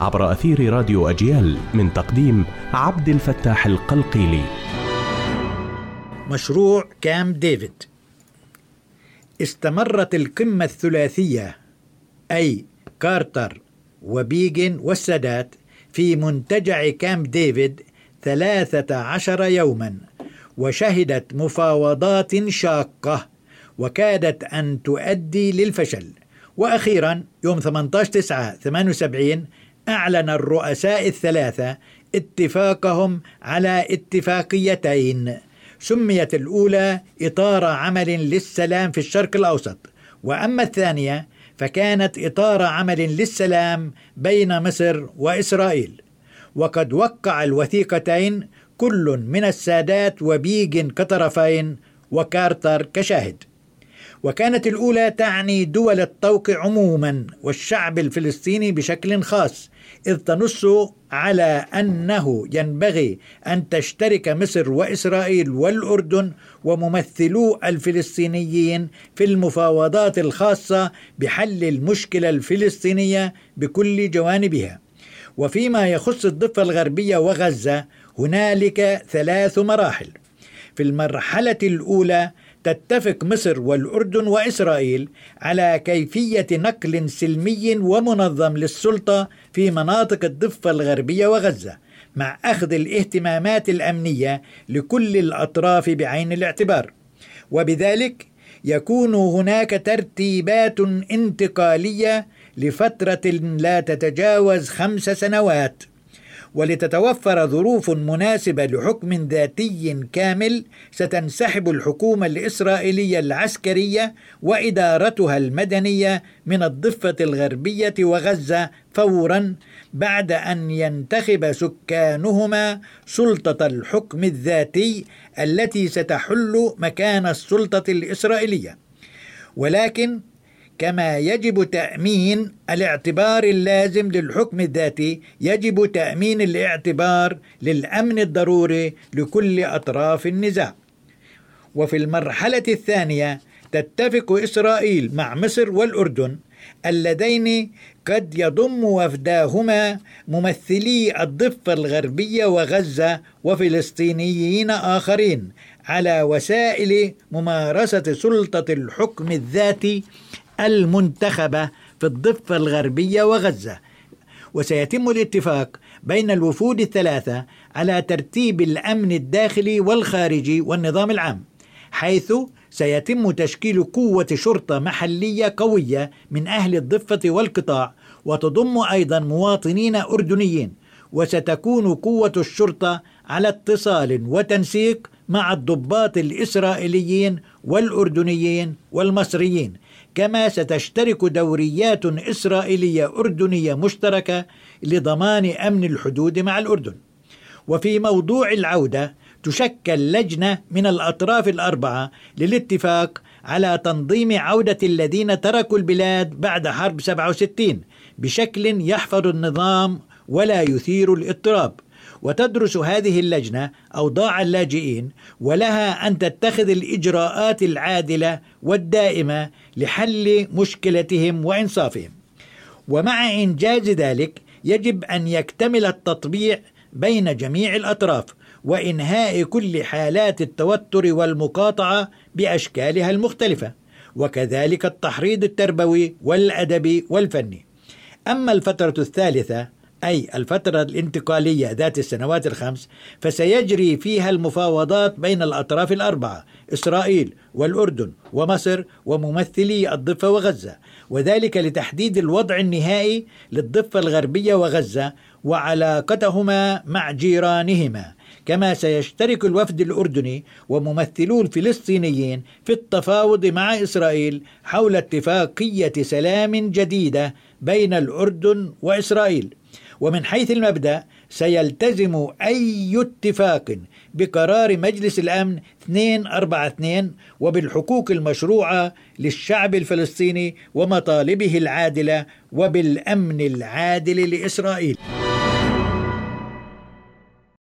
عبر أثير راديو أجيال من تقديم عبد الفتاح القلقيلي. مشروع كامب ديفيد. استمرت القمة الثلاثية أي كارتر وبيجن والسادات في منتجع كامب ديفيد ثلاثة عشر يوما وشهدت مفاوضات شاقة وكادت أن تؤدي للفشل. وأخيرا يوم 18 9 78 أعلن الرؤساء الثلاثة اتفاقهم على اتفاقيتين. سميت الأولى إطار عمل للسلام في الشرق الأوسط. وأما الثانية فكانت إطار عمل للسلام بين مصر وإسرائيل. وقد وقع الوثيقتين كل من السادات وبيجن كطرفين وكارتر كشاهد. وكانت الأولى تعني دول الطوق عموما والشعب الفلسطيني بشكل خاص إذ تنص على أنه ينبغي أن تشترك مصر وإسرائيل والأردن وممثلو الفلسطينيين في المفاوضات الخاصة بحل المشكلة الفلسطينية بكل جوانبها. وفيما يخص الضفة الغربية وغزة هنالك ثلاث مراحل. في المرحلة الأولى تتفق مصر والأردن وإسرائيل على كيفية نقل سلمي ومنظم للسلطة في مناطق الضفة الغربية وغزة مع أخذ الاهتمامات الأمنية لكل الأطراف بعين الاعتبار. وبذلك يكون هناك ترتيبات انتقالية لفترة لا تتجاوز خمس سنوات. ولتتوفر ظروف مناسبة لحكم ذاتي كامل ستنسحب الحكومة الإسرائيلية العسكرية وإدارتها المدنية من الضفة الغربية وغزة فورا بعد أن ينتخب سكانهما سلطة الحكم الذاتي التي ستحل مكان السلطة الإسرائيلية. ولكن كما يجب تأمين الاعتبار اللازم للحكم الذاتي يجب تأمين الاعتبار للأمن الضروري لكل أطراف النزاع. وفي المرحلة الثانية تتفق إسرائيل مع مصر والأردن اللذين قد يضم وفداهما ممثلي الضفة الغربية وغزة وفلسطينيين آخرين على وسائل ممارسة سلطة الحكم الذاتي المنتخبة في الضفة الغربية وغزة. وسيتم الاتفاق بين الوفود الثلاثة على ترتيب الأمن الداخلي والخارجي والنظام العام حيث سيتم تشكيل قوة شرطة محلية قوية من أهل الضفة والقطاع وتضم أيضا مواطنين أردنيين وستكون قوة الشرطة على اتصال وتنسيق مع الضباط الإسرائيليين والأردنيين والمصريين. كما ستشترك دوريات إسرائيلية أردنية مشتركة لضمان أمن الحدود مع الأردن. وفي موضوع العودة تشكل لجنة من الأطراف الأربعة للاتفاق على تنظيم عودة الذين تركوا البلاد بعد حرب 67 بشكل يحفظ النظام ولا يثير الاضطراب. وتدرس هذه اللجنة اوضاع اللاجئين ولها أن تتخذ الإجراءات العادلة والدائمة لحل مشكلتهم وإنصافهم. ومع إنجاز ذلك يجب أن يكتمل التطبيع بين جميع الأطراف وإنهاء كل حالات التوتر والمقاطعة بأشكالها المختلفة وكذلك التحريض التربوي والأدبي والفني. أما الفترة الثالثة أي الفترة الانتقالية ذات السنوات الخمس فسيجري فيها المفاوضات بين الأطراف الأربعة إسرائيل والأردن ومصر وممثلي الضفة وغزة وذلك لتحديد الوضع النهائي للضفة الغربية وغزة وعلاقتهما مع جيرانهما كما سيشترك الوفد الأردني وممثلو الفلسطينيين في التفاوض مع إسرائيل حول اتفاقية سلام جديدة بين الأردن وإسرائيل. ومن حيث المبدأ سيلتزم أي اتفاق بقرار مجلس الأمن 242 وبالحقوق المشروعة للشعب الفلسطيني ومطالبه العادلة وبالأمن العادل لإسرائيل.